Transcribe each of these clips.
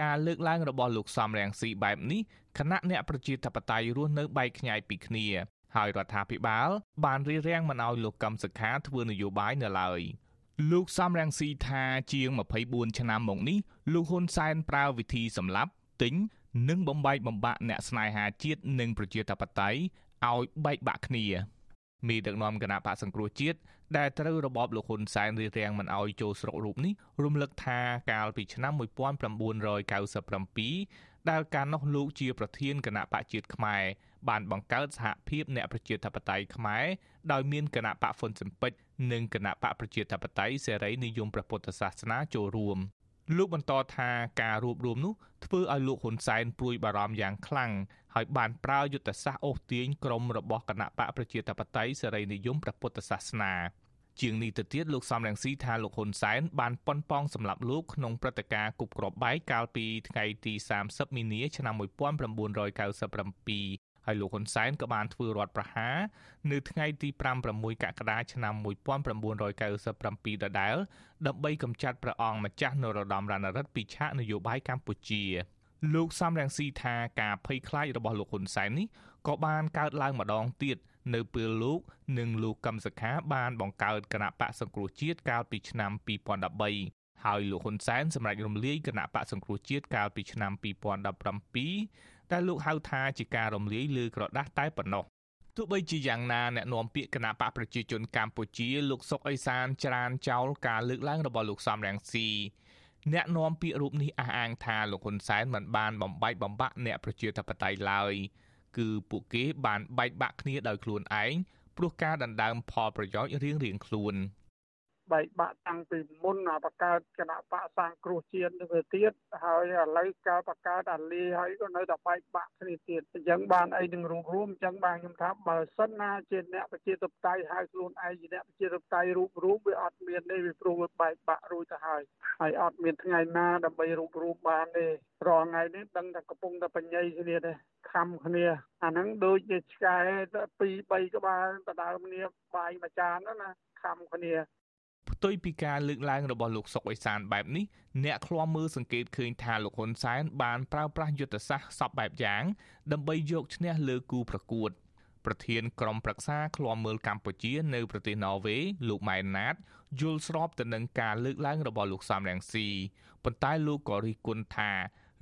ការលើកឡើងរបស់លោកសំរងស៊ីបែបនេះគណៈអ្នកប្រជាធិបតេយ្យរស់នៅបែកខ្ញែកពីគ្នាហើយរដ្ឋាភិបាលបានរៀបរៀងមិនឲ្យលោកកឹមសុខាធ្វើនយោបាយនៅឡើយលោកសំរងស៊ីថាជាង24ឆ្នាំមកនេះលោកហ៊ុនសែនប្រើវិធីសម្លាប់ទិញនិងបំបែកបំបាក់អ្នកស្នេហាជាតិនិងប្រជាធិបតេយ្យឲ្យបែកបាក់គ្នា មីដឹកនាំគណៈបកសង្គ្រោះជាតិដែលត្រូវរបបលោកហ៊ុនសែនរៀបរៀងមិនឲ្យចូលស្រុករូបនេះរំលឹកថាកាលពីឆ្នាំ1997ដែលកាលនោះលោកជាប្រធានគណៈបកជាតិខ្មែរបានបង្កើតសហភាពអ្នកប្រជាធិបតេយ្យខ្មែរដោយមានគណៈបកហ្វុនស៊ិមពេចនិងគណៈបកប្រជាធិបតេយ្យសេរីនិយមព្រះពុទ្ធសាសនាចូលរួម លោកបន្តថាការរួបរวมនោះធ្វើឲ្យលោកហ៊ុនសែនព្រួយបារម្ភយ៉ាងខ្លាំងហើយបានប្រើយុទ្ធសាស្ត្រអូសទាញក្រុមរបស់គណៈបកប្រជាធិបតេយ្យសេរីនិយមព្រះពុទ្ធសាសនាជាងនេះទៅទៀតលោកសំរងស៊ីថាលោកហ៊ុនសែនបានប៉ុនប៉ងសម្លាប់លោកក្នុងព្រឹត្តិការណ៍គប់គ្រាប់បែកកាលពីថ្ងៃទី30មីនាឆ្នាំ1997 ហើយលោកហ៊ុនសែនក៏បានធ្វើរដ្ឋប្រហារនៅថ្ងៃទី5-6កក្កដាឆ្នាំ1997ដដែលដើម្បីកម្ចាត់ព្រះអង្គម្ចាស់នរោត្តមរណរដ្ឋពីឆាកនយោបាយកម្ពុជាលោកសំរងស៊ីថាការភ័យខ្លាចរបស់លោកហ៊ុនសែននេះក៏បានកើតឡើងម្ដងទៀតនៅពេលលោកនិងលោកកឹមសុខាបានបង្កើតគណៈបកសង្គ្រោះជាតិកាលពីឆ្នាំ2013ហើយលោកហ៊ុនសែនសម្រេចរំលាយគណៈបកសង្គ្រោះជាតិកាលពីឆ្នាំ2017តែលោកហៅថាជាការរំលាយលើក្រដាស់តែប៉ុណ្ណោះទោះបីជាយ៉ាងណាអ្នកនាំពាក្យគណៈបកប្រជាជនកម្ពុជាលោកសុកអេសានច្រានចោលការលើកឡើងរបស់លោកសំរងស៊ីអ្នកនាំពាក្យរូបនេះអះអាងថាលោកហ៊ុនសែនមិនបានបំបែកបំបាក់អ្នកប្រជាធិបតេយ្យឡើយគឺពួកគេបានបែកបាក់គ្នាដោយខ្លួនឯងព្រោះការដណ្ដើមផលប្រយោជន៍រៀងៗខ្លួន។ បែកបាក់តាំងពីមុនបកកើតគណៈបកសាងគ្រោះជាតិទៅទៀតហើយឥឡូវកើតបកកើតអាលីហើយក៏នៅតែបែកបាក់គ្នាទៀតអញ្ចឹងបានអីនឹងរួមរួមអញ្ចឹងបានខ្ញុំថាបើសិនណាជាអ្នកប្រជាធិបតេយ្យហៅខ្លួនឯងជាអ្នកប្រជាធិបតេយ្យរូបរួមវាអត់មានទេវាព្រោះវាបែកបាក់រួចទៅហើយហើយអត់មានថ្ងៃណាដើម្បីរូបរួមបានទេរាល់ថ្ងៃនេះដឹងតែកំពុងតែបញ្ញាគ្នាទេខំគ្នាអាហ្នឹងដូចជាឆ្កែពីរ3ក្បាលដដើមគ្នាបាយមួយចានណាខំគ្នា ផ្ទុយពីការលើកឡើងរបស់លោកសុកអេសានបែបនេះអ្នកឃ្លាំមើលសង្កេតឃើញថាលោកហ៊ុនសែនបានប្រើប្រាស់យុទ្ធសាស្ត្រសពបែបយ៉ាង ដើម្បីយកឈ្នះលើគូប្រកួតប្រធានក្រុមប្រឹក្សាឃ្លាំមើលកម្ពុជានៅប្រទេសណ័រវេលោកម៉ែនណាតយល់ស្របទៅនឹងការលើកឡើងរបស់លោកសំរងស៊ីប៉ុន្តែលោកក៏រិះគន់ថា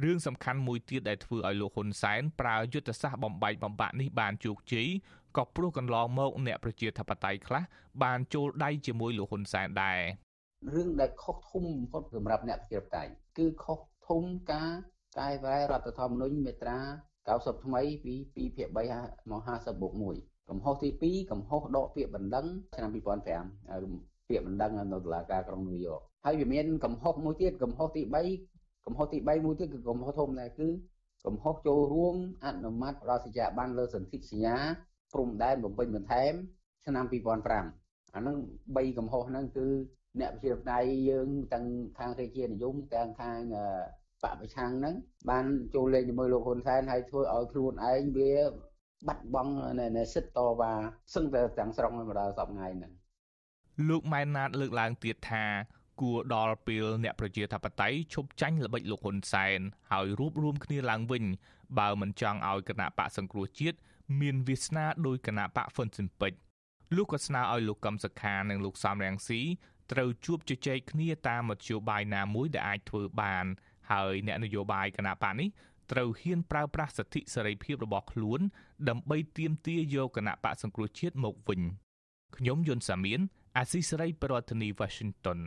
រឿងសំខាន់មួយទៀតដែលធ្វើឲ្យលោកហ៊ុនសែនប្រើយុទ្ធសាស្ត្របំបែកបំបាក់នេះបានជោគជ័យ ក៏ព្រោះកន្លងមកអ្នកប្រជាធិបតេយ្យខ្លះបានចូលដៃជាមួយលោកហ៊ុនសែនដែររឿងដែលខុសធំបំផុតសម្រាប់អ្នកប្រជាធិបតេយ្យគឺខុសធំការកែប្រែរដ្ឋធម្មនុញ្ញមាត្រា90ថ្មីពី2ភាគ3មក50បូក1កំហុសទី2កំហុសដកពាក្យបណ្ដឹងឆ្នាំ2005ពាក្យបណ្ដឹងនៅតុលាការក្រុងញូវយ៉កហើយវាមានកំហុសមួយទៀតកំហុសទី3កំហុសទី3មួយទៀតគឺកំហុសធំដែរគឺកំហុសចូលរួមអនុម័តរដ្ឋសញ្ញាប័ណ្ណលើសន្ធិសញ្ញា ព្រំដែនបំពេញបន្ថែមឆ្នាំ2005អាហ្នឹង3កំហុសហ្នឹងគឺអ្នកវិទ្យាដៃយើងទាំងខាងរាជានិយមទាំងខាងបពប្រឆាំងហ្នឹងបានចូលលេងជាមួយលោកហ៊ុនសែនហើយធ្វើឲ្យខ្លួនឯងវាបាត់បង់នៅសិទ្ធតវ៉ាសឹងតែទាំងស្រុងមកដល់សពថ្ងៃហ្នឹងលោកម៉ែនណាតលើកឡើងទៀតថាគួរដល់ពេលអ្នកប្រជាធិបតេយ្យឈប់ចាញ់ល្បិចលោកហ៊ុនសែនហើយរួបរวมគ្នាឡើងវិញបើមិនចង់ឲ្យគណៈបកសង្គ្រោះជាតិ មានវាសនាដោយគណៈបកហ្វុនស៊ិនពេចលោកក៏ស្នើឲ្យលោកកឹមសុខានិងលោកសំរងស៊ីត្រូវជួបជជែកគ្នាតាមមធ្យោបាយណាមួយដែលអាចធ្វើបានហើយអ្នកនយោបាយគណៈបកនេះត្រូវហ៊ានប្រើប្រាស់សិទ្ធិសេរីភាពរបស់ខ្លួន ដើម្បីទាមទារយកគណៈបកសង្គ្រោះជាតិមកវិញខ្ញុំយុនសាមៀនអាស៊ីសេរីប្រធានាធិបតី Washington